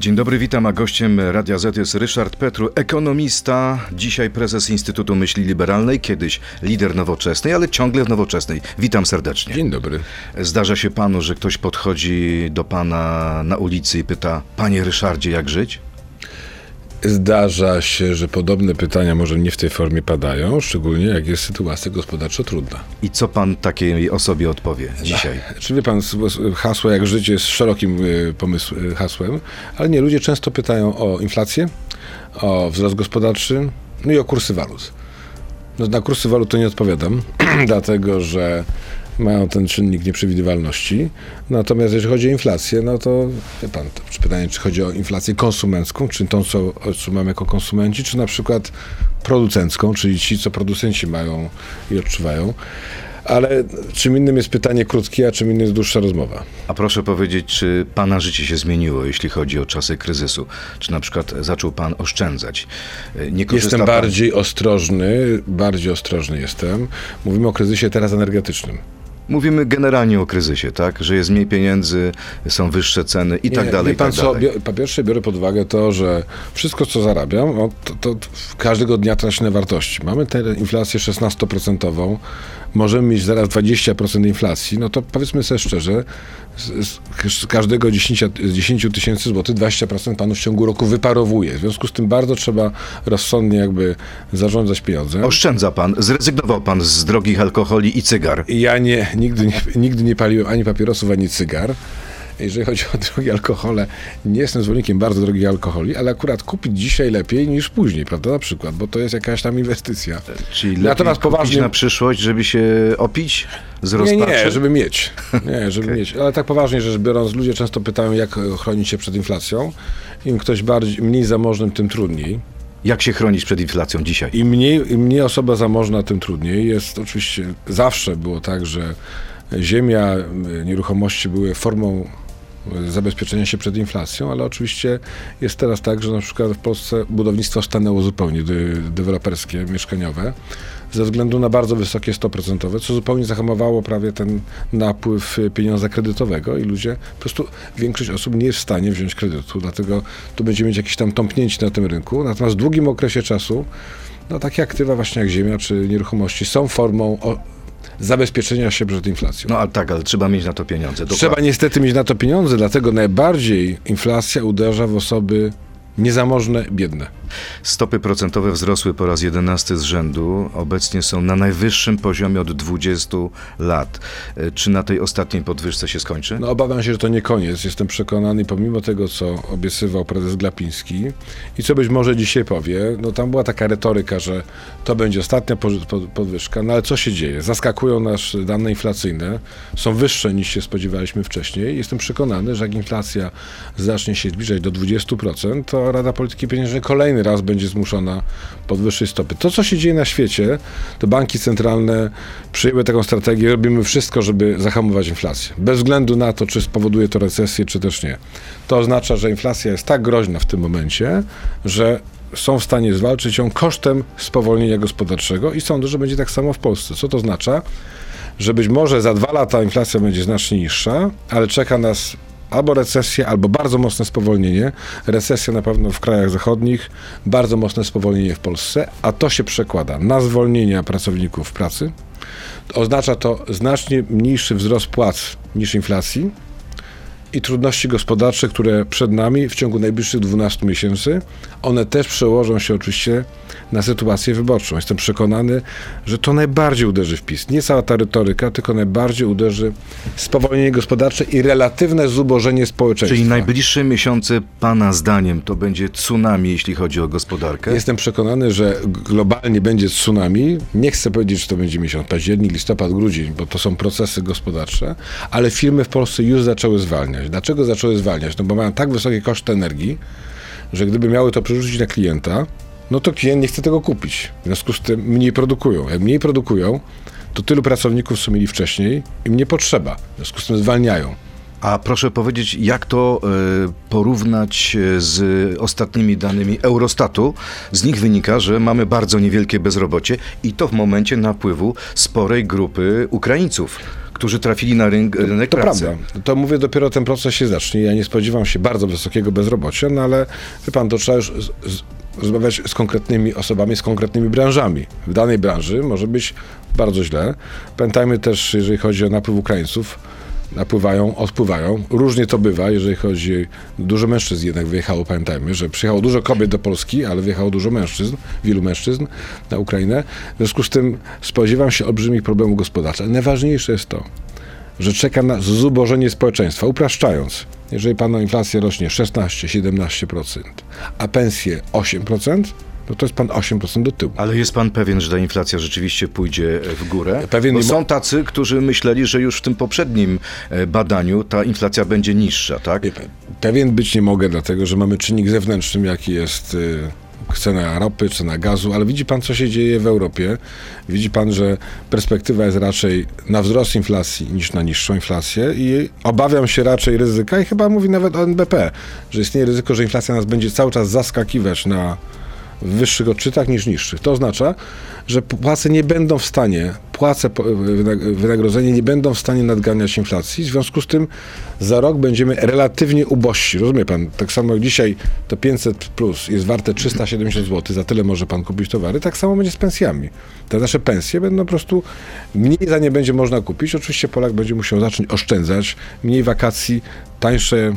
Dzień dobry, witam, a gościem Radia Z jest Ryszard Petru, ekonomista, dzisiaj prezes Instytutu Myśli Liberalnej, kiedyś lider nowoczesnej, ale ciągle w nowoczesnej. Witam serdecznie. Dzień dobry. Zdarza się panu, że ktoś podchodzi do pana na ulicy i pyta, panie Ryszardzie, jak żyć? Zdarza się, że podobne pytania może nie w tej formie padają, szczególnie jak jest sytuacja gospodarczo trudna. I co pan takiej osobie odpowie dzisiaj? Czy wie pan, hasło jak życie jest szerokim y, pomysł, y, hasłem, ale nie, ludzie często pytają o inflację, o wzrost gospodarczy, no i o kursy walut. No, na kursy walut to nie odpowiadam, dlatego że mają ten czynnik nieprzewidywalności. Natomiast jeżeli chodzi o inflację, no to wie pan, to pytanie, czy chodzi o inflację konsumencką, czy tą, co, mamy jako konsumenci, czy na przykład producencką, czyli ci, co producenci mają i odczuwają. Ale czym innym jest pytanie krótkie, a czym innym jest dłuższa rozmowa. A proszę powiedzieć, czy pana życie się zmieniło, jeśli chodzi o czasy kryzysu? Czy na przykład zaczął pan oszczędzać? Jestem pan- bardziej ostrożny, bardziej ostrożny jestem. Mówimy o kryzysie teraz energetycznym. Mówimy generalnie o kryzysie, tak? Że jest mniej pieniędzy, są wyższe ceny i tak Nie, dalej, Wie pan tak co, dalej. bio- po pierwsze biorę pod uwagę to, że wszystko co zarabiam, no, to, to każdego dnia traci na wartości. Mamy tę inflację 16%, możemy mieć zaraz 20% inflacji, no to powiedzmy sobie szczerze, z, z każdego 10 z 10 tysięcy złotych 20% panu w ciągu roku wyparowuje. W związku z tym bardzo trzeba rozsądnie jakby zarządzać pieniądzem. Oszczędza pan, zrezygnował pan z drogich alkoholi i cygar. Ja nie, nigdy nie, nigdy nie paliłem ani papierosów, ani cygar. Jeżeli chodzi o drogie alkohole, nie jestem zwolennikiem bardzo drogich alkoholi, ale akurat kupić dzisiaj lepiej niż później, prawda, na przykład, bo to jest jakaś tam inwestycja. Czyli lepiej Natomiast poważnie- na przyszłość, żeby się opić z Nie, rozpaczy? nie, żeby mieć. Nie, żeby mieć. Ale tak poważnie rzecz biorąc, ludzie często pytają, jak chronić się przed inflacją. Im ktoś bardziej, mniej zamożnym, tym trudniej. Jak się chronić przed inflacją dzisiaj? Im mniej, im mniej osoba zamożna, tym trudniej. Jest oczywiście, zawsze było tak, że ziemia, y, nieruchomości były formą zabezpieczenia się przed inflacją, ale oczywiście jest teraz tak, że na przykład w Polsce budownictwo stanęło zupełnie, deweloperskie, mieszkaniowe, ze względu na bardzo wysokie 100%, co zupełnie zahamowało prawie ten napływ pieniądza kredytowego i ludzie, po prostu większość osób nie jest w stanie wziąć kredytu, dlatego tu będziemy mieć jakieś tam tąpnięcie na tym rynku, natomiast w długim okresie czasu no takie aktywa właśnie jak ziemia czy nieruchomości są formą zabezpieczenia się przed inflacją. No ale tak, ale trzeba mieć na to pieniądze. Trzeba Dokładnie. niestety mieć na to pieniądze, dlatego najbardziej inflacja uderza w osoby niezamożne, biedne. Stopy procentowe wzrosły po raz 11 z rzędu. Obecnie są na najwyższym poziomie od 20 lat. E, Czy na tej ostatniej podwyżce się skończy? No obawiam się, że to nie koniec. Jestem przekonany, pomimo tego, co obiecywał prezes Glapiński i co być może dzisiaj powie, no tam była taka retoryka, że to będzie ostatnia po- po- podwyżka, no ale co się dzieje? Zaskakują nas dane inflacyjne, są wyższe niż się spodziewaliśmy wcześniej. Jestem przekonany, że jak inflacja zacznie się zbliżać do 20%, to Rada Polityki Pieniężnej kolejny raz będzie zmuszona podwyższyć stopy. To, co się dzieje na świecie, to banki centralne przyjęły taką strategię, robimy wszystko, żeby zahamować inflację. Bez względu na to, czy spowoduje to recesję, czy też nie. To oznacza, że inflacja jest tak groźna w tym momencie, że są w stanie zwalczyć ją kosztem spowolnienia gospodarczego i sądzę, że będzie tak samo w Polsce. Co to oznacza? Że być może za dwa lata inflacja będzie znacznie niższa, ale czeka nas albo recesja, albo bardzo mocne spowolnienie. Recesja na pewno w krajach zachodnich, bardzo mocne spowolnienie w Polsce, a to się przekłada na zwolnienia pracowników pracy. Oznacza to znacznie mniejszy wzrost płac niż inflacji i trudności gospodarcze, które przed nami w ciągu najbliższych 12 miesięcy, one też przełożą się oczywiście na sytuację wyborczą. Jestem przekonany, że to najbardziej uderzy w PiS. Nie cała ta retoryka, tylko najbardziej uderzy spowolnienie gospodarcze i relatywne zubożenie społeczeństwa. Czyli najbliższe miesiące, Pana zdaniem, to będzie tsunami, jeśli chodzi o gospodarkę? Jestem przekonany, że globalnie będzie tsunami. Nie chcę powiedzieć, że to będzie miesiąc październik, listopad, grudzień, bo to są procesy gospodarcze, ale firmy w Polsce już zaczęły zwalniać. Dlaczego zaczęły zwalniać? No bo mają tak wysokie koszty energii, że gdyby miały to przerzucić na klienta, no to klient nie chce tego kupić. W związku z tym mniej produkują. Jak mniej produkują, to tylu pracowników, co mieli wcześniej, im nie potrzeba. W związku z tym zwalniają. A proszę powiedzieć, jak to e, porównać e, z ostatnimi danymi Eurostatu? Z nich wynika, że mamy bardzo niewielkie bezrobocie i to w momencie napływu sporej grupy Ukraińców, którzy trafili na rynek, rynek To pracy. prawda. To mówię, dopiero ten proces się zacznie. Ja nie spodziewam się bardzo wysokiego bezrobocia, no ale wie pan, to trzeba już z, z, rozmawiać z konkretnymi osobami, z konkretnymi branżami. W danej branży może być bardzo źle. Pamiętajmy też, jeżeli chodzi o napływ Ukraińców, napływają, odpływają. Różnie to bywa, jeżeli chodzi... Dużo mężczyzn jednak wyjechało, pamiętajmy, że przyjechało dużo kobiet do Polski, ale wyjechało dużo mężczyzn, wielu mężczyzn na Ukrainę. W związku z tym spodziewam się olbrzymich problemów gospodarczych. Najważniejsze jest to, że czeka nas zubożenie społeczeństwa. Upraszczając, jeżeli pana inflacja rośnie 16-17%, a pensje 8%, no to jest pan 8% do tyłu. Ale jest pan pewien, że ta inflacja rzeczywiście pójdzie w górę? Pewien Bo są tacy, którzy myśleli, że już w tym poprzednim e, badaniu ta inflacja będzie niższa, tak? Pewien być nie mogę, dlatego że mamy czynnik zewnętrzny, jaki jest y, cena ropy, cena gazu, ale widzi pan, co się dzieje w Europie. Widzi pan, że perspektywa jest raczej na wzrost inflacji niż na niższą inflację i obawiam się raczej ryzyka i chyba mówi nawet o NBP, że istnieje ryzyko, że inflacja nas będzie cały czas zaskakiwać na wyższych odczytach niż niższych. To oznacza, że płace nie będą w stanie, płace, po- wynag- wynagrodzenia nie będą w stanie nadganiać inflacji. W związku z tym za rok będziemy relatywnie ubożsi. Rozumie pan? Tak samo jak dzisiaj to 500 plus jest warte 370 zł, za tyle może pan kupić towary, tak samo będzie z pensjami. Te nasze pensje będą po prostu, mniej za nie będzie można kupić. Oczywiście Polak będzie musiał zacząć oszczędzać, mniej wakacji, tańsze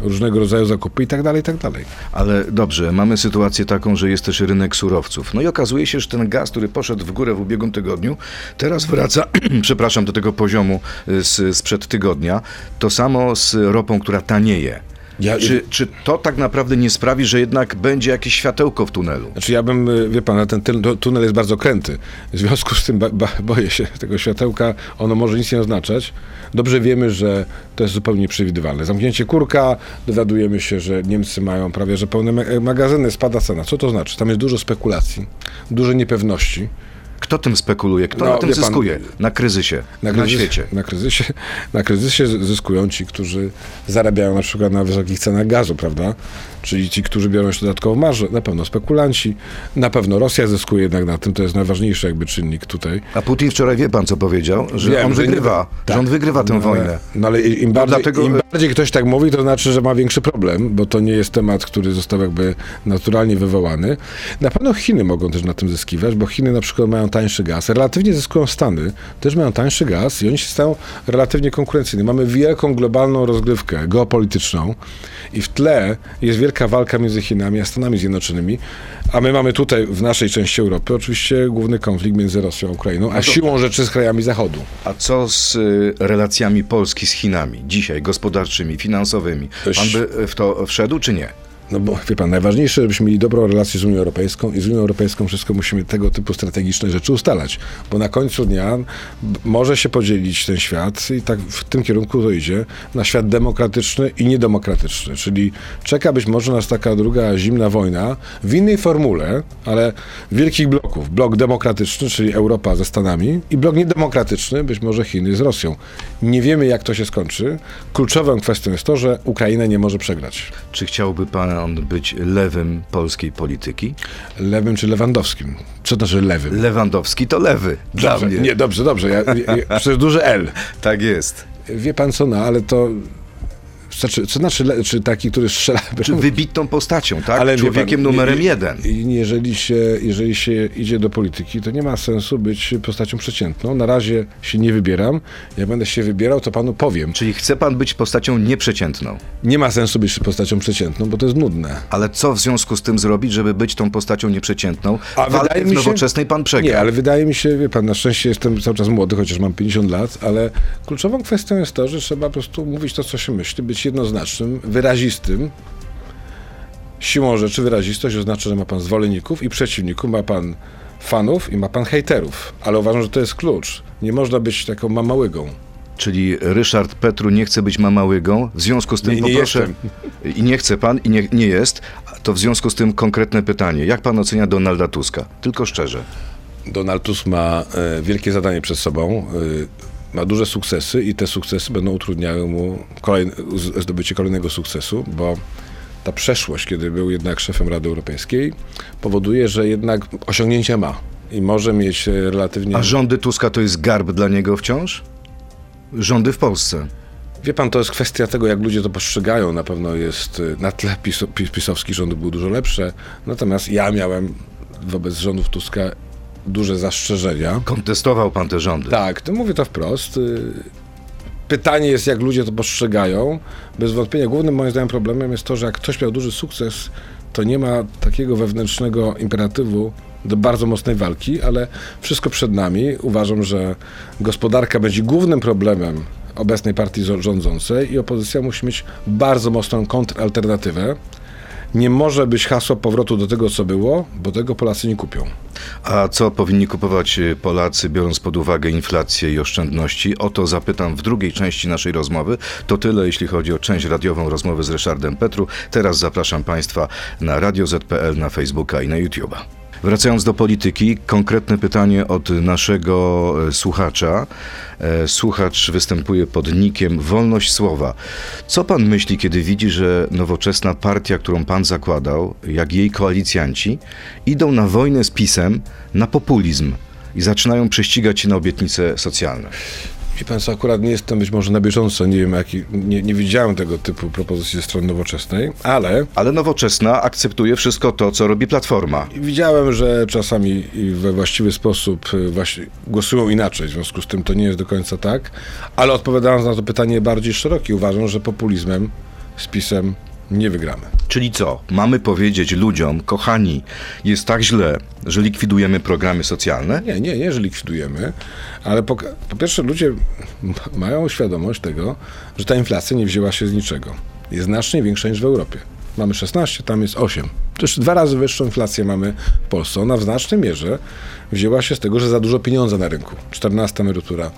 różnego rodzaju zakupy i tak dalej, i tak dalej. Ale dobrze, mamy sytuację taką, że jest też rynek surowców. No i okazuje się, że ten gaz, który poszedł w górę w ubiegłym tygodniu, teraz wraca, przepraszam, do tego poziomu y, z, sprzed tygodnia. To samo z ropą, która tanieje. Ja- Czy, czy to tak naprawdę nie sprawi, że jednak będzie jakieś światełko w tunelu? Znaczy ja bym, y, wie pan, ten tyl- tunel jest bardzo kręty. W związku z tym ba, ba, boję się tego światełka. Ono może nic nie oznaczać. Dobrze wiemy, że to jest zupełnie nieprzewidywalne. Zamknięcie kurka, dowiadujemy się, że Niemcy mają prawie że pełne ma- magazyny, spada cena. Co to znaczy? Tam jest dużo spekulacji, dużo niepewności. Kto tym spekuluje? Kto No, na tym pan, zyskuje? Na kryzysie, na, kryzys- świecie. Na kryzysie, na kryzysie zyskują ci, którzy zarabiają na przykład na wysokich cenach gazu, prawda? Czyli ci, którzy biorą jeszcze dodatkową marżę, na pewno spekulanci, na pewno Rosja zyskuje jednak na tym, to jest najważniejszy jakby czynnik tutaj. A Putin wczoraj wie pan, co powiedział? Że Wiem, on że wygrywa, że tak. on wygrywa tę No, wojnę. Ale, no ale im bardziej, dlatego- im bardziej ktoś tak mówi, to znaczy, że ma większy problem, bo to nie jest temat, który został jakby naturalnie wywołany. Na pewno Chiny mogą też na tym zyskiwać, bo Chiny na przykład mają tańszy gaz. Relatywnie zyskują Stany, też mają tańszy gaz i oni się stają relatywnie konkurencyjni. Mamy wielką globalną rozgrywkę geopolityczną i w tle jest wielka walka między Chinami a Stanami Zjednoczonymi, a my mamy tutaj w naszej części Europy oczywiście główny konflikt między Rosją a Ukrainą, a siłą rzeczy z krajami Zachodu. A co z y, relacjami Polski z Chinami dzisiaj, gospodarczymi, finansowymi? Pan by w to wszedł, czy nie? No bo wie pan, najważniejsze, żebyśmy mieli dobrą relację z Unią Europejską i z Unią Europejską wszystko musimy tego typu strategiczne rzeczy ustalać, bo na końcu dnia może się podzielić ten świat i tak w tym kierunku to idzie, na świat demokratyczny i niedemokratyczny, czyli czeka być może nas taka druga zimna wojna w innej formule, ale wielkich bloków. Blok demokratyczny, czyli Europa ze Stanami i blok niedemokratyczny, być może Chiny z Rosją. Nie wiemy jak to się skończy. Kluczową kwestią jest to, że Ukraina nie może przegrać. Czy chciałby pan być lewym polskiej polityki? Lewym czy Lewandowskim? Co to znaczy lewym? Lewandowski to lewy. Dla Dobrze, mnie. nie, dobrze, dobrze. Ja, ja, ja, przecież duże L. Tak jest. Wie pan co, no, ale to... Znaczy, co znaczy, le, czy taki, który strzela... Czy wybitną postacią, tak? Ale wie Człowiekiem pan, numerem jeden. Jeżeli się, jeżeli się idzie do polityki, to nie ma sensu być postacią przeciętną. Na razie się nie wybieram. Jak będę się wybierał, to panu powiem. Czyli chce pan być postacią nieprzeciętną. Nie ma sensu być postacią przeciętną, bo to jest nudne. Ale co w związku z tym zrobić, żeby być tą postacią nieprzeciętną? A wydaje mi się- nowoczesnej pan przegra. Nie, ale wydaje mi się, wie pan, na szczęście jestem cały czas młody, chociaż mam 50 lat, ale kluczową kwestią jest to, że trzeba po prostu mówić to, co się myśli, być jednoznacznym, wyrazistym. Siłą rzeczy wyrazistość oznacza, że ma pan zwolenników i przeciwników, ma pan fanów i ma pan hejterów. Ale uważam, że to jest klucz. Nie można być taką mamałygą. Czyli Ryszard Petru nie chce być mamałygą, w związku z tym Nie, nie poproszę... I nie chce pan, i nie, nie jest, to w związku z tym konkretne pytanie. Jak pan ocenia Donalda Tuska? Tylko szczerze. Donald Tusk ma e, wielkie zadanie przed sobą. E, ma duże sukcesy i te sukcesy będą utrudniały mu kolejne, zdobycie kolejnego sukcesu, bo ta przeszłość, kiedy był jednak szefem Rady Europejskiej, powoduje, że jednak osiągnięcia ma i może mieć e, relatywnie. A rządy Tuska to jest garb dla niego wciąż? rządy w Polsce. Wie pan, to jest kwestia tego, jak ludzie to postrzegają. Na pewno jest y, na tle pis, pis, pisowskich rządów były dużo lepsze. Natomiast ja miałem wobec rządów Tuska duże zastrzeżenia. Kontestował pan te rządy. Tak, to mówię to wprost. Y, Pytanie jest, jak ludzie to postrzegają. Bez wątpienia głównym moim zdaniem problemem jest to, że jak ktoś miał duży sukces, to nie ma takiego wewnętrznego imperatywu do bardzo mocnej walki, ale wszystko przed nami. Uważam, że gospodarka będzie głównym problemem obecnej partii rządzącej i opozycja musi mieć bardzo mocną kontralternatywę. Nie może być hasło powrotu do tego, co było, bo tego Polacy nie kupią. A co powinni kupować y, Polacy, biorąc pod uwagę inflację i oszczędności? O to zapytam w drugiej części naszej rozmowy. To tyle, jeśli chodzi o część radiową rozmowy z Ryszardem Petru. Teraz zapraszam Państwa na Radio ZPL, na Facebooka i na YouTube'a. Wracając do polityki, konkretne pytanie od naszego e, słuchacza. E, Słuchacz występuje pod nikiem Wolność Słowa. Co pan myśli, kiedy widzi, że nowoczesna partia, którą pan zakładał, jak jej koalicjanci, idą na wojnę z PiSem, na populizm i zaczynają prześcigać się na obietnice socjalne? Wie pan co, akurat nie jestem być może na bieżąco, nie wiem, jaki, nie, nie widziałem tego typu propozycji ze strony nowoczesnej, ale Ale nowoczesna akceptuje wszystko to, co robi Platforma. widziałem, że czasami we właściwy sposób y, właśnie głosują inaczej, w związku z tym to nie jest do końca tak, ale odpowiadając na to pytanie bardziej szerokie, uważam, że populizmem z PiSem nie wygramy. Czyli co? Mamy powiedzieć ludziom, kochani, jest tak źle, że likwidujemy programy socjalne? Nie, nie, nie, że likwidujemy, ale po, po pierwsze ludzie mają świadomość tego, że ta inflacja nie wzięła się z niczego. Jest znacznie większa niż w Europie. Mamy 16, tam jest 8. To już dwa razy wyższą inflację mamy w Polsce. Ona w znacznej mierze wzięła się z tego, że za dużo pieniądza na rynku. 14 emerytura,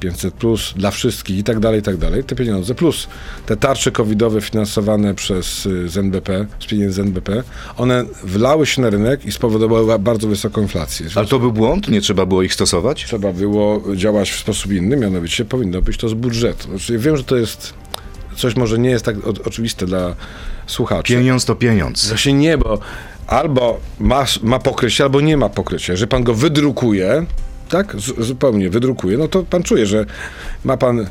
500 plus dla wszystkich i tak dalej, i tak dalej. Te pieniądze plus te tarcze covidowe finansowane przez y, z NBP, z pieniędzy NBP, one wlały się na rynek i spowodowały bardzo wysoką inflację. Ale to był błąd? Nie trzeba było ich stosować? Trzeba było działać w sposób inny, mianowicie powinno być to z budżetu. Znaczy, ja wiem, że to jest coś może nie jest tak o, oczywiste dla słuchaczy. Pieniądz to pieniądz. Właśnie nie, bo albo ma, ma pokrycie, albo nie ma pokrycia. Że pan go wydrukuje, tak, z, zupełnie wydrukuje, no to pan czuje, że ma pan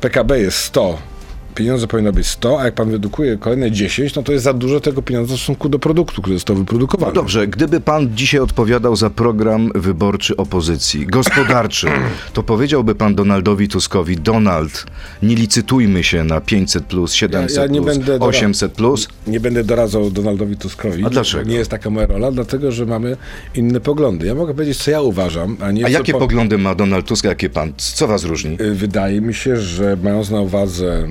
PKB jest 100, pieniądze powinno być 100, a jak pan wydrukuje kolejne 10, no to jest za dużo tego pieniądza w stosunku do produktu, który został wyprodukowany. No dobrze, gdyby pan dzisiaj odpowiadał za program wyborczy opozycji, gospodarczy, to powiedziałby pan Donaldowi Tuskowi, Donald, nie licytujmy się na 500 plus, 700 Ja- ja nie plus, będę dora- 800 plus. Nie będę doradzał Donaldowi Tuskowi. A dlaczego? Nie jest taka moja rola, dlatego że mamy inne poglądy. Ja mogę powiedzieć, co ja uważam, a nie A jakie po- poglądy ma Donald Tusk, jakie pan? Co was różni? Y, Wydaje mi się, że mając na uwadze,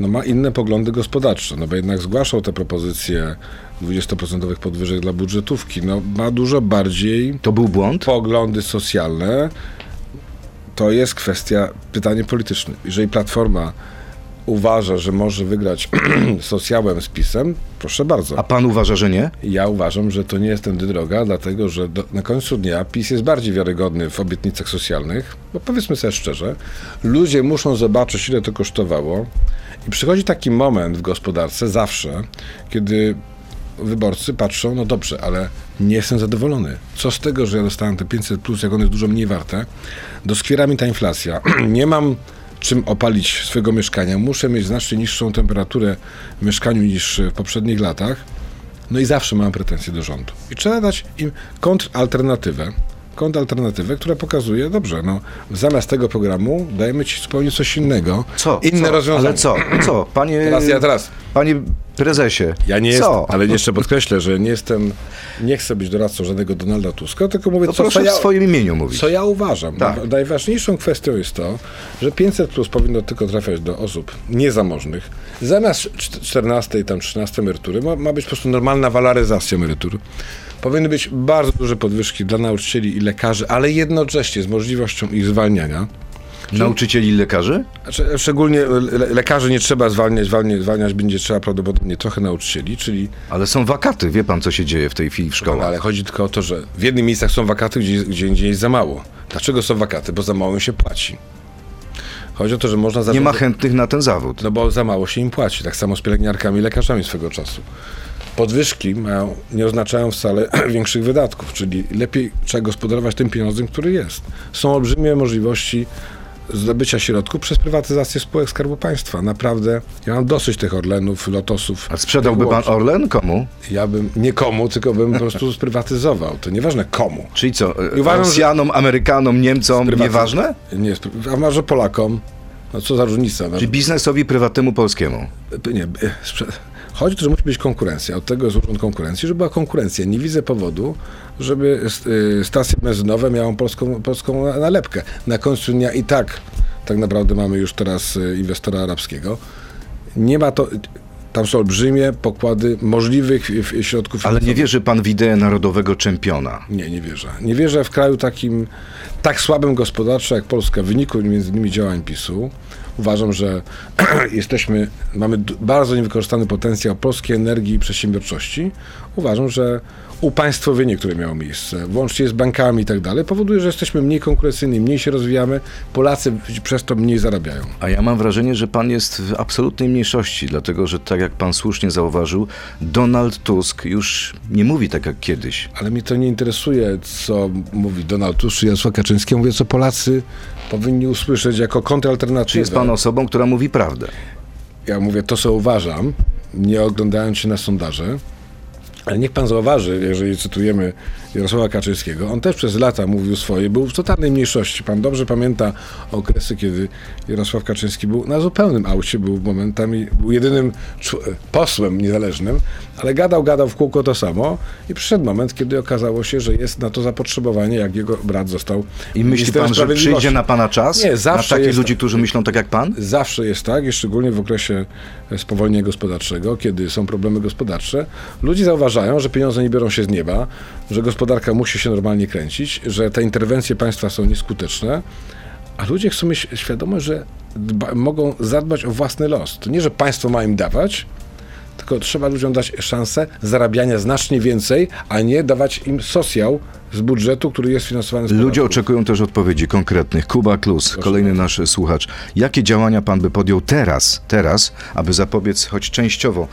no ma inne poglądy gospodarcze, no bo jednak zgłaszał te propozycje 20% podwyżek dla budżetówki, no ma dużo bardziej To był błąd? poglądy socjalne. To jest kwestia, pytanie polityczne. Jeżeli Platforma uważa, że może wygrać socjałem z PiSem, proszę bardzo. A pan uważa, że nie? Ja uważam, że to nie jest tędy droga, dlatego że do, na końcu dnia PiS jest bardziej wiarygodny w obietnicach socjalnych, bo powiedzmy sobie szczerze, ludzie muszą zobaczyć, ile to kosztowało i przychodzi taki moment w gospodarce zawsze, kiedy wyborcy patrzą, no dobrze, ale nie jestem zadowolony. Co z tego, że ja dostałem te 500 plus, jak one jest dużo mniej warte, doskwiera mi ta inflacja, nie mam czym opalić swojego mieszkania, muszę mieć znacznie niższą temperaturę w mieszkaniu niż w poprzednich latach, no i zawsze mam pretensje do rządu. I trzeba dać im kontralternatywę, kontralternatywę, która pokazuje, dobrze, no zamiast tego programu dajemy ci zupełnie coś innego, Co? inne co? rozwiązania. Ale co? Co? Panie, Teraz ja teraz. panie prezesie, Ja nie jestem, ale jeszcze podkreślę, że nie jestem, nie chcę być doradcą żadnego Donalda Tuska, tylko mówię, To co, co, ja, w swoim imieniu mówić. co ja uważam. Tak. Naj- Najważniejszą kwestią jest to, że 500 plus powinno tylko trafiać do osób niezamożnych. Zamiast czt- 14 i tam 13 emerytury ma, ma być po prostu normalna waloryzacja emerytur. Powinny być bardzo duże podwyżki dla nauczycieli i lekarzy, ale jednocześnie z możliwością ich zwalniania. Nauczycieli i lekarzy? Znaczy, Szczególnie le- lekarzy nie trzeba zwalniać, zwalniać, zwalniać będzie trzeba prawdopodobnie trochę nauczycieli, czyli Ale są wakaty. Wie pan, co się dzieje w tej chwili w szkołach? ale chodzi tylko o to, że w jednych miejscach są wakaty, gdzie, gdzie indziej jest za mało. Dlaczego są wakaty? Bo za mało im się płaci. Chodzi o to, że można Nie ma chętnych na ten zawód. No bo za mało się im płaci. Tak samo z pielęgniarkami i lekarzami swego czasu. Podwyżki mają, nie oznaczają wcale większych wydatków, czyli lepiej trzeba gospodarować tym pieniądzem, który jest. Są olbrzymie możliwości zdobycia środków przez prywatyzację spółek Skarbu Państwa. Naprawdę, ja mam dosyć tych Orlenów, Lotosów. A sprzedałby pan. Orlen komu? Ja bym, nie komu, tylko bym po prostu sprywatyzował. To nieważne komu. Czyli co, e, I uważam, że- Rosjanom, Amerykanom, Niemcom, Sprywatyz- nieważne? Nie, a może Polakom? No co za różnica? No, Czyli biznesowi prywatnemu polskiemu. nie, e, sprze- chodzi o to, że musi być konkurencja. Od tego jest urząd konkurencji, żeby była konkurencja. Nie widzę powodu, żeby y, stacje benzynowe miały polską, polską na- nalepkę. Na końcu dnia i tak tak naprawdę mamy już teraz y, inwestora arabskiego. Nie ma to... Tam są olbrzymie pokłady możliwych środków Ale nie wierzy pan w ideę narodowego czempiona. Nie, nie wierzę. Nie wierzę w kraju takim, tak słabym gospodarczo jak Polska w wyniku między innymi działań PiSu. Uważam, że jesteśmy, mamy bardzo niewykorzystany potencjał polskiej energii i przedsiębiorczości. Uważam, że upaństwowienie, które miało miejsce, włącznie z bankami i tak dalej, powoduje, że jesteśmy mniej konkurencyjni, mniej się rozwijamy, Polacy przez to mniej zarabiają. A ja mam wrażenie, że pan jest w absolutnej mniejszości, dlatego że tak jak pan słusznie zauważył, Donald Tusk już nie mówi tak jak kiedyś. Ale mnie to nie interesuje, co mówi Donald Tusk czy Jarosław Kaczyński. Ja mówię, co Polacy powinni usłyszeć jako kontralternatywę. Czy jest pan osobą, która mówi prawdę? Ja mówię to, co uważam, nie oglądając się na sondaże, ale niech pan zauważy, jeżeli cytujemy Jarosława Kaczyńskiego, on też przez lata mówił swoje, był w totalnej mniejszości. Pan dobrze pamięta okresy, kiedy Jarosław Kaczyński był na zupełnym aucie, był momentami, był jedynym posłem niezależnym, ale gadał, gadał w kółko to samo i przyszedł moment, kiedy okazało się, że jest na to zapotrzebowanie, jak jego brat został I myśli pan, że przyjdzie na pana czas? Nie, zawsze Na takich ludzi, tak. którzy myślą tak jak pan? Zawsze jest tak, i szczególnie w okresie spowolnienia gospodarczego, kiedy są problemy gospodarcze, ludzie zauważają, że pieniądze nie biorą się z nieba, że gospodarka musi się normalnie kręcić, że te interwencje państwa są nieskuteczne, a ludzie chcą mieć świadomość, że dba, mogą zadbać o własny los. To nie, że państwo ma im dawać, tylko trzeba ludziom dać szansę zarabiania znacznie więcej, a nie dawać im socjał z budżetu, który jest finansowany z Ludzie podatków. oczekują też odpowiedzi konkretnych. Kuba Klus, kolejny nasz słuchacz. Jakie działania pan by podjął teraz, teraz, aby zapobiec choć częściowo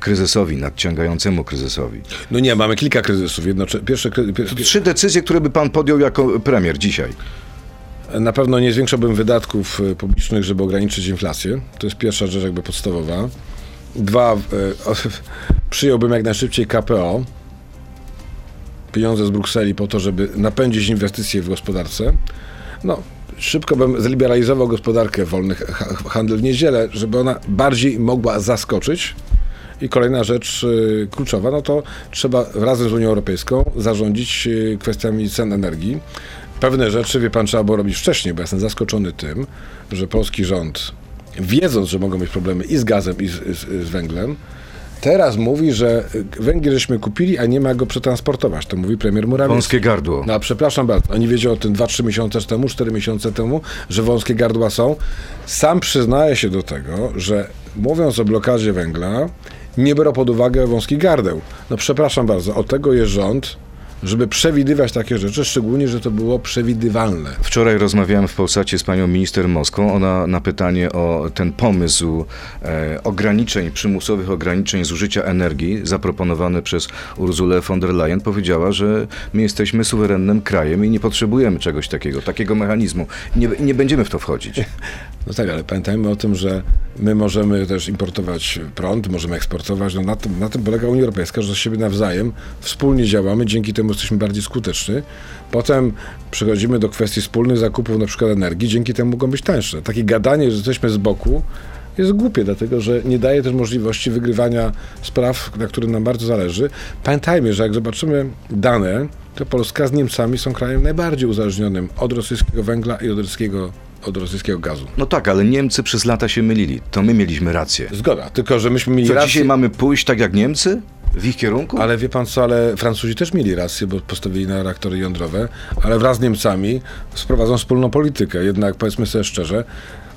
kryzysowi, nadciągającemu kryzysowi? No nie, mamy kilka kryzysów. Jednocze... Pierwszy kry... pier- pier- Trzy decyzje, które by pan podjął jako premier dzisiaj. Na pewno nie zwiększałbym wydatków e, publicznych, żeby ograniczyć inflację. To jest pierwsza rzecz jakby podstawowa. Dwa, e, przyjąłbym jak najszybciej KPO, pieniądze z Brukseli po to, żeby napędzić inwestycje w gospodarce. No, szybko bym zliberalizował gospodarkę, wolny ha- handel w niedzielę, żeby ona bardziej mogła zaskoczyć. I kolejna rzecz y, kluczowa, no to trzeba razem z Unią Europejską zarządzić y, kwestiami cen energii. Pewne rzeczy, wie pan, trzeba było robić wcześniej, bo jestem zaskoczony tym, że polski rząd, wiedząc, że mogą być problemy i z gazem, i z, z, z węglem, teraz mówi, że y, węgiel żeśmy kupili, a nie ma go przetransportować. To mówi premier Morawiecki. Wąskie gardło. No, przepraszam bardzo, oni wiedział o tym 2-3 miesiące temu, 4 miesiące temu, że wąskie gardła są. Sam przyznaje się do tego, że mówiąc o blokadzie węgla, nie biorą pod uwagę wąskich gardeł. No przepraszam bardzo, od tego jest rząd, żeby przewidywać takie rzeczy, szczególnie, że to było przewidywalne. Wczoraj rozmawiałem w Polsacie z panią minister Moską. Ona na pytanie o ten pomysł e, ograniczeń, przymusowych ograniczeń zużycia energii zaproponowany przez Urzulę von der Leyen powiedziała, że my jesteśmy suwerennym krajem i nie potrzebujemy czegoś takiego, takiego mechanizmu. Nie, nie będziemy w to wchodzić. No tak, ale pamiętajmy o tym, że my możemy też importować prąd, możemy eksportować. No na, tym, na tym polega Unia Europejska, że z siebie nawzajem wspólnie działamy, dzięki temu jesteśmy bardziej skuteczni. Potem przechodzimy do kwestii wspólnych zakupów na przykład energii, dzięki temu mogą być tańsze. Takie gadanie, że jesteśmy z boku, jest głupie, dlatego że nie daje też możliwości wygrywania spraw, na których nam bardzo zależy. Pamiętajmy, że jak zobaczymy dane, to Polska z Niemcami są krajem najbardziej uzależnionym od rosyjskiego węgla i od rosyjskiego, od rosyjskiego gazu. No tak, ale Niemcy przez lata się mylili. To my mieliśmy rację. Zgoda, tylko że myśmy mieli Co, rację. dzisiaj mamy pójść tak jak Niemcy? W ich kierunku? Ale wie pan co, ale Francuzi też mieli rację, bo postawili na reaktory jądrowe, ale wraz z Niemcami sprowadzą wspólną politykę. Jednak powiedzmy sobie szczerze,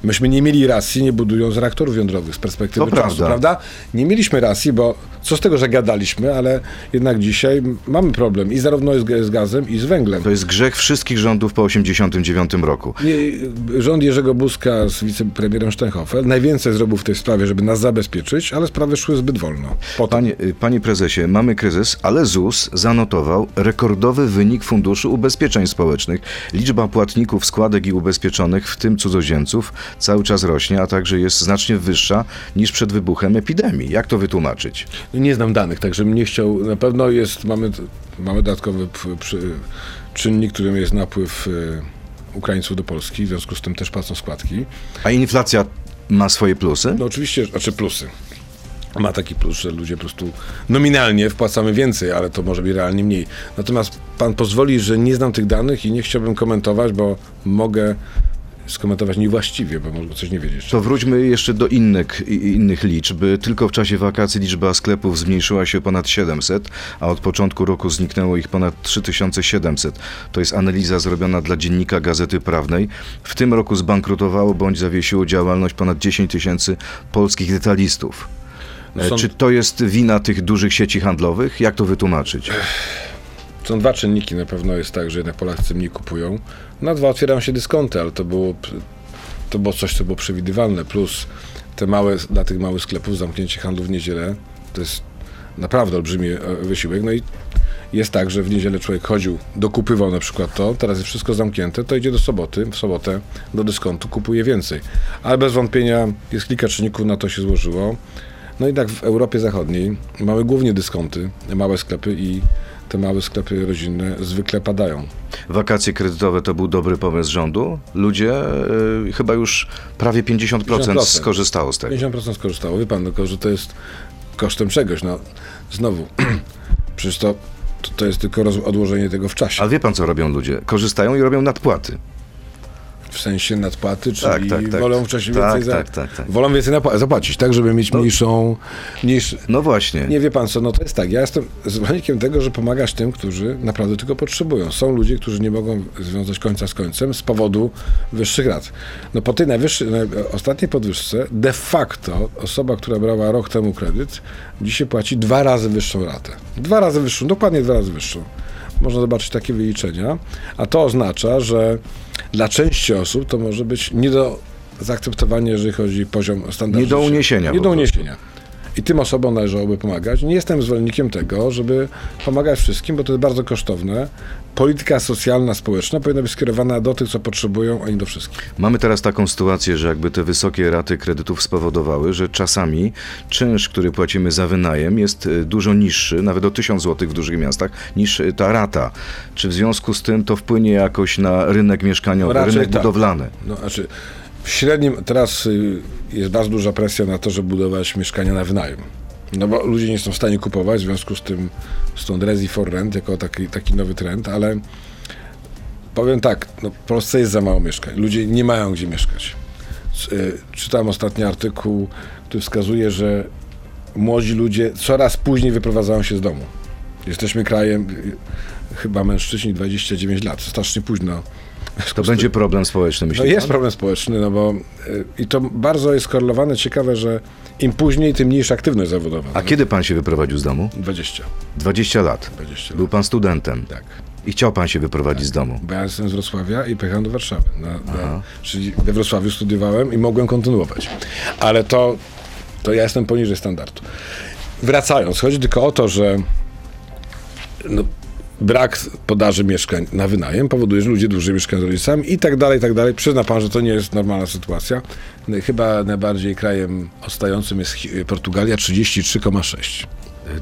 Myśmy nie mieli racji, nie budując reaktorów jądrowych z perspektywy To czasu, prawda. prawda? Nie mieliśmy racji, bo co z tego, że gadaliśmy, ale jednak dzisiaj mamy problem i zarówno z, z gazem, i z węglem. To jest grzech wszystkich rządów po 1989 roku. Rząd Jerzego Buzka z wicepremierem Steinhofer najwięcej zrobił w tej sprawie, żeby nas zabezpieczyć, ale sprawy szły zbyt wolno. Potem. Panie, y, panie prezesie, mamy kryzys, ale ZUS zanotował rekordowy wynik Funduszu Ubezpieczeń Społecznych. Liczba płatników składek i ubezpieczonych, w tym cudzoziemców, cały czas rośnie, a także jest znacznie wyższa niż przed wybuchem epidemii. Jak to wytłumaczyć? Nie znam danych, także bym nie chciał. Na pewno jest, mamy, mamy dodatkowy czynnik, którym jest napływ y, Ukraińców do Polski, w związku z tym też płacą składki. A inflacja ma swoje plusy? No oczywiście, znaczy plusy. Ma taki plus, że ludzie po prostu nominalnie wpłacamy więcej, ale to może być realnie mniej. Natomiast pan pozwoli, że nie znam tych danych i nie chciałbym komentować, bo mogę skomentować niewłaściwie, bo może coś nie wiedzieć. To wróćmy jeszcze do innych, innych liczb. Tylko w czasie wakacji liczba sklepów zmniejszyła się o ponad 700, a od początku roku zniknęło ich ponad 3700. To jest analiza zrobiona dla dziennika Gazety Prawnej. W tym roku zbankrutowało bądź zawiesiło działalność ponad 10 tysięcy polskich detalistów. No E, są- Czy to jest wina tych dużych sieci handlowych? Jak to wytłumaczyć? Są dwa czynniki. Na pewno jest tak, że jednak Polacy mniej kupują. Na dwa otwierają się dyskonty, ale to było, to było coś, co było przewidywalne. Plus te małe, dla tych małych sklepów zamknięcie handlu w niedzielę to jest naprawdę olbrzymi e, wysiłek. No i jest tak, że w niedzielę człowiek chodził, dokupywał na przykład to, teraz jest wszystko zamknięte, to idzie do soboty, w sobotę do dyskontu, kupuje więcej. Ale bez wątpienia jest kilka czynników, na to się złożyło. No i tak w Europie Zachodniej mamy głównie dyskonty, małe sklepy i te małe sklepy rodzinne zwykle padają. Wakacje kredytowe to był dobry pomysł rządu. Ludzie e, chyba już prawie 50%, 50%. skorzystało z tego. 50% skorzystało. Wie pan, tylko że to jest kosztem czegoś. No, znowu, przecież to, to, to jest tylko odłożenie tego w czasie. Ale wie pan, co robią ludzie? Korzystają i robią nadpłaty. W sensie nadpłaty, czyli Tak, tak, tak. wolą wcześniej Tak, więcej za, tak, tak. Wolą więcej zapłacić, tak, żeby mieć mniejszą... Mniejszy, No właśnie. Nie wie pan co, no to jest tak, ja jestem zwolennikiem tego, że pomagać tym, którzy naprawdę tego potrzebują. Są ludzie, którzy nie mogą związać końca z końcem z powodu wyższych rat. No po tej najwyższej, naj- ostatniej podwyżce de facto osoba, która brała rok temu kredyt, dzisiaj płaci dwa razy wyższą ratę. Dwa razy wyższą, dokładnie dwa razy wyższą. Można zobaczyć takie wyliczenia, a to oznacza, że dla części osób to może być nie do zaakceptowania, jeżeli chodzi o poziom standardu. Nie do uniesienia Nie do uniesienia. I tym osobom należałoby pomagać. Nie jestem zwolennikiem tego, żeby pomagać wszystkim, bo to jest bardzo kosztowne. Polityka socjalna, społeczna powinna być skierowana do tych, co potrzebują, a nie do wszystkich. Mamy teraz taką sytuację, że jakby te wysokie raty kredytów spowodowały, że czasami czynsz, który płacimy za wynajem jest y, dużo niższy, nawet o 1000 zł w dużych miastach, niż y, ta rata. Czy w związku z tym to wpłynie jakoś na rynek mieszkaniowy, No rynek tak. budowlany? No, znaczy, w średnim teraz y, jest bardzo duża presja na to, żeby budować mieszkania na wynajem. No bo ludzie nie są w stanie kupować, w związku z tym stąd Resi for Rent jako taki, taki nowy trend, ale powiem tak, no w Polsce jest za mało mieszkań. Ludzie nie mają gdzie mieszkać. Y, Czytałem ostatni artykuł, który wskazuje, że młodzi ludzie coraz później wyprowadzają się z domu. Jesteśmy krajem, y, chyba mężczyźni 29 lat, strasznie późno. To będzie problem społeczny, No myślę. jest problem społeczny, no bo y, i to bardzo jest skorelowane, ciekawe, że im później, tym mniejsza aktywność zawodowa. A kiedy pan się wyprowadził z domu? 20. 20 lat. 20 Był lat. pan studentem Tak. i chciał pan się wyprowadzić z domu. Bo ja jestem z Wrocławia i pojechałem do Warszawy. Na, na, czyli we Wrocławiu studiowałem i mogłem kontynuować. Ale to, to ja jestem poniżej standardu. Wracając, chodzi tylko o to, że no, brak podaży mieszkań na wynajem powoduje, że ludzie dłużej mieszkają z rodzicami i tak dalej, i tak dalej. Przyzna pan, że to nie jest normalna sytuacja. Chyba najbardziej krajem odstającym jest Portugalia 33,6.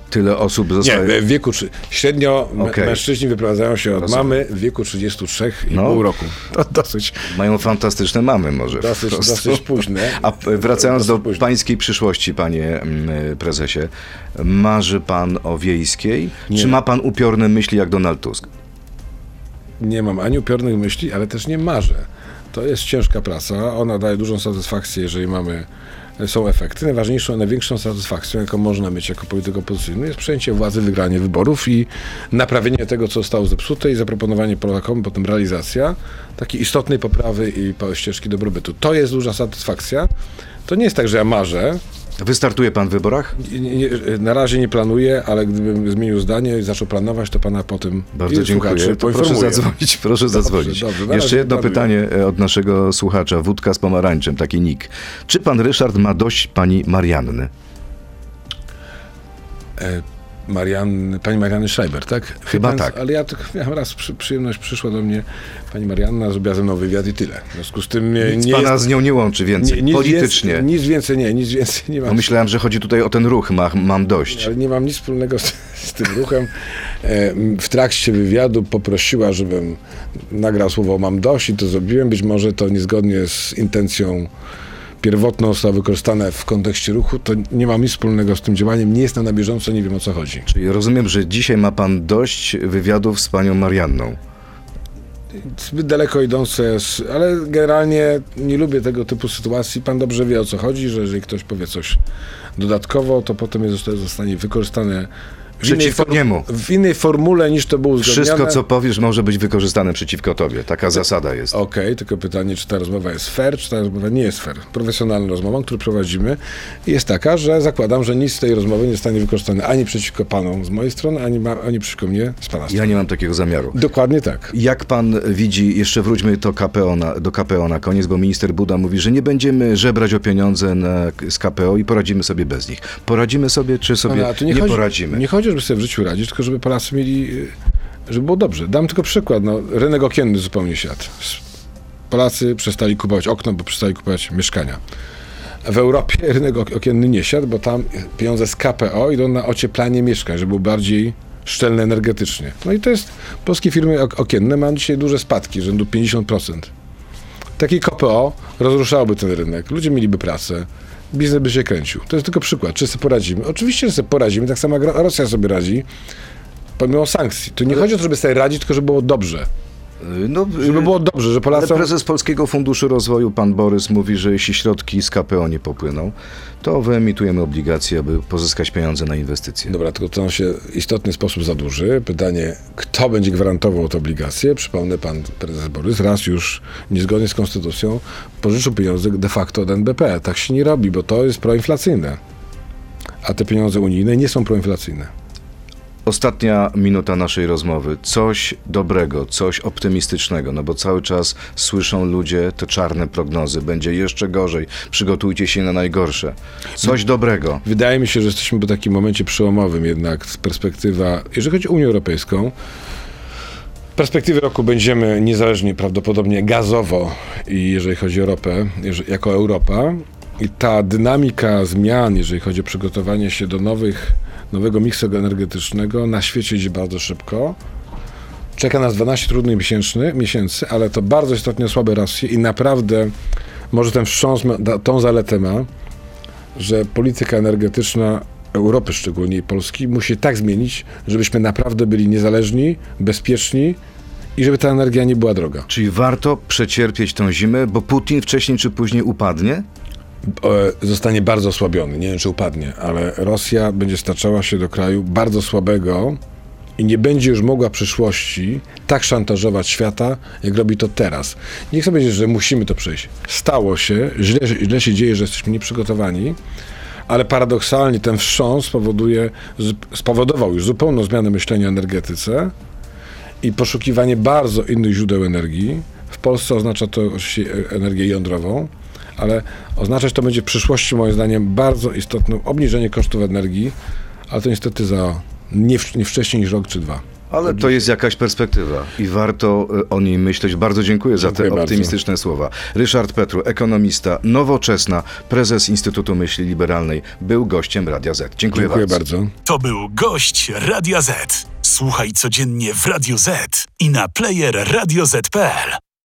Tyle osób Nie, zostaje... w wieku średnio Okej. mężczyźni wyprowadzają się od Rozumiem. mamy w wieku 33,5 No. roku. To dosyć, Mają fantastyczne mamy może. dosyć, dosyć późne. A wracając do Dosyć późne. pańskiej przyszłości, panie mm, prezesie, marzy pan o wiejskiej, Nie. czy ma pan upiorne myśli jak Donald Tusk? Nie mam ani upiornych myśli, ale też nie marzę. To jest ciężka praca. Ona daje dużą satysfakcję, jeżeli mamy są efekty. Najważniejszą, największą satysfakcją, jaką można mieć jako polityk opozycyjny, jest przejęcie władzy, wygranie wyborów i naprawienie tego, co zostało zepsute i zaproponowanie Polakom, potem realizacja takiej istotnej poprawy i ścieżki dobrobytu. To jest duża satysfakcja. To nie jest tak, że ja marzę. Wystartuje pan w wyborach? Nie, nie, na razie nie planuję, ale gdybym zmienił zdanie i zaczął planować, to pana po tym Bardzo dziękuję. proszę zadzwonić, proszę zadzwonić. dobrze, na Jeszcze jedno planuję. pytanie e, od naszego słuchacza. Wódka z pomarańczem, taki nick. Czy pan Ryszard ma dość pani Marianny? E, Marian, pani Marianny Schreiber, tak? Chyba Więc- tak. Ale ja tylko miałem raz przy, przyjemność, przyszła do mnie pani Marianna, zrobiła ze mną wywiad i tyle. W związku z tym nie, Nic nie pana jest... z nią nie łączy więcej, nic politycznie. Więcej, nic więcej nie, nic więcej nie mam. myślałem, że chodzi tutaj o ten ruch, ma, mam dość. Ale nie mam nic wspólnego z, z tym ruchem. E, w trakcie wywiadu poprosiła, żebym nagrał słowo mam dość i to zrobiłem. Być może to niezgodnie z intencją pierwotną zostało wykorzystane w kontekście ruchu. To nie mam nic wspólnego z tym działaniem. Nie jestem na bieżąco, nie wiem o co chodzi. Czyli rozumiem, że dzisiaj ma pan dość wywiadów z panią Marianną. zbyt daleko idące, z- ale generalnie nie lubię tego typu sytuacji. Pan dobrze wie o co chodzi, że jeżeli ktoś powie coś dodatkowo, to potem jest zosta- zostanie wykorzystane Przeciwko form- niemu. w innej formule niż to było uzgodnione. Wszystko, co powiesz, może być wykorzystane przeciwko tobie. Taka zasada jest. Okej, tylko pytanie, czy ta rozmowa jest fair, czy ta rozmowa nie jest fair. Profesjonalna rozmowa, którą prowadzimy, jest taka, że zakładam, że nic z tej rozmowy nie zostanie wykorzystane ani przeciwko panom z mojej strony, ani, ma, ani przeciwko mnie z pana strony. Ja nie mam takiego zamiaru. Dokładnie tak. Jak pan widzi, jeszcze wróćmy do KPO, na, do KPO na koniec, bo minister Buda mówi, że nie będziemy żebrać o pieniądze na, z KPO i poradzimy sobie bez nich. Poradzimy sobie, czy sobie nie, nie, chodzi, poradzimy? Nie chodzi, żeby sobie w życiu radzić, tylko żeby Polacy mieli, y, żeby było dobrze. Dam tylko przykład. No, rynek okienny zupełnie. S- Polacy przestali kupować okno, bo przestali kupować mieszkania. W Europie rynek ok- okienny nie siadł, bo tam pieniądze z KPO idą na ocieplanie mieszkań, żeby był bardziej szczelny energetycznie. No i to jest, polskie firmy ok- okienne mają dzisiaj duże spadki, rzędu 50%. Taki KPO rozruszałoby ten rynek, ludzie mieliby pracę, biznes by się kręcił. To jest tylko przykład, czy sobie poradzimy. Oczywiście, że sobie poradzimy, tak samo jak Ro- Rosja sobie radzi, pomimo sankcji. Tu nie chodzi o to, żeby sobie radzić, tylko żeby było dobrze. No, Żeby było dobrze, że ale Polacy... prezes Polskiego Funduszu Rozwoju, pan Borys, mówi, że jeśli środki z KPO nie popłyną, to wyemitujemy obligacje, aby pozyskać pieniądze na inwestycje. Dobra, tylko to się w istotny sposób zadłuży. Pytanie, kto będzie gwarantował te obligacje? Przypomnę, pan prezes Borys raz już niezgodnie z konstytucją pożyczył pieniądze de facto od NBP. Tak się nie robi, bo to jest proinflacyjne. A te pieniądze unijne nie są proinflacyjne. Ostatnia minuta naszej rozmowy. Coś dobrego, coś optymistycznego, no bo cały czas słyszą ludzie te czarne prognozy. Będzie jeszcze gorzej. Przygotujcie się na najgorsze. Coś dobrego. Wydaje mi się, że jesteśmy w takim momencie przełomowym jednak z perspektywa, jeżeli chodzi o Unię Europejską, perspektywy roku będziemy niezależni prawdopodobnie gazowo i jeżeli chodzi o Europę, jako Europa i ta dynamika zmian, jeżeli chodzi o przygotowanie się do nowych, nowego miksu energetycznego na świecie idzie bardzo szybko. Czeka nas 12 trudnych miesięcy, ale to bardzo istotnie słabe Rosji i naprawdę może ten wstrząs tą zaletę ma, że polityka energetyczna Europy, szczególnie i Polski, musi tak zmienić, żebyśmy naprawdę byli niezależni, bezpieczni i żeby ta energia nie była droga. Czyli warto przecierpieć tą zimę, bo Putin wcześniej czy później upadnie? E, Zostanie bardzo osłabiony, nie wiem czy upadnie, ale Rosja będzie staczała się do kraju bardzo słabego i nie będzie już mogła w przyszłości tak szantażować świata, jak robi to teraz. Nie chcę powiedzieć, że musimy to przejść. Stało się, źle, źle się dzieje, że jesteśmy nieprzygotowani, ale paradoksalnie ten wstrząs spowoduje, spowodował już zupełną zmianę myślenia o energetyce i poszukiwanie bardzo innych źródeł energii. W Polsce oznacza to oczywiście e, energię jądrową, ale oznaczać to będzie w przyszłości moim zdaniem bardzo istotne obniżenie kosztów energii, ale to niestety za nie, w- nie wcześniej niż rok czy dwa. Ale to jest jakaś perspektywa i warto e, o niej myśleć. Bardzo dziękuję, za Dziękuję te bardzo. optymistyczne słowa. Ryszard Petru, ekonomista, nowoczesna, prezes Instytutu Myśli Liberalnej, był gościem Radia Z. Dziękuję, Dziękuję bardzo. bardzo. To był gość Radia Z. Słuchaj codziennie w Radio Z i na player radioz.pl.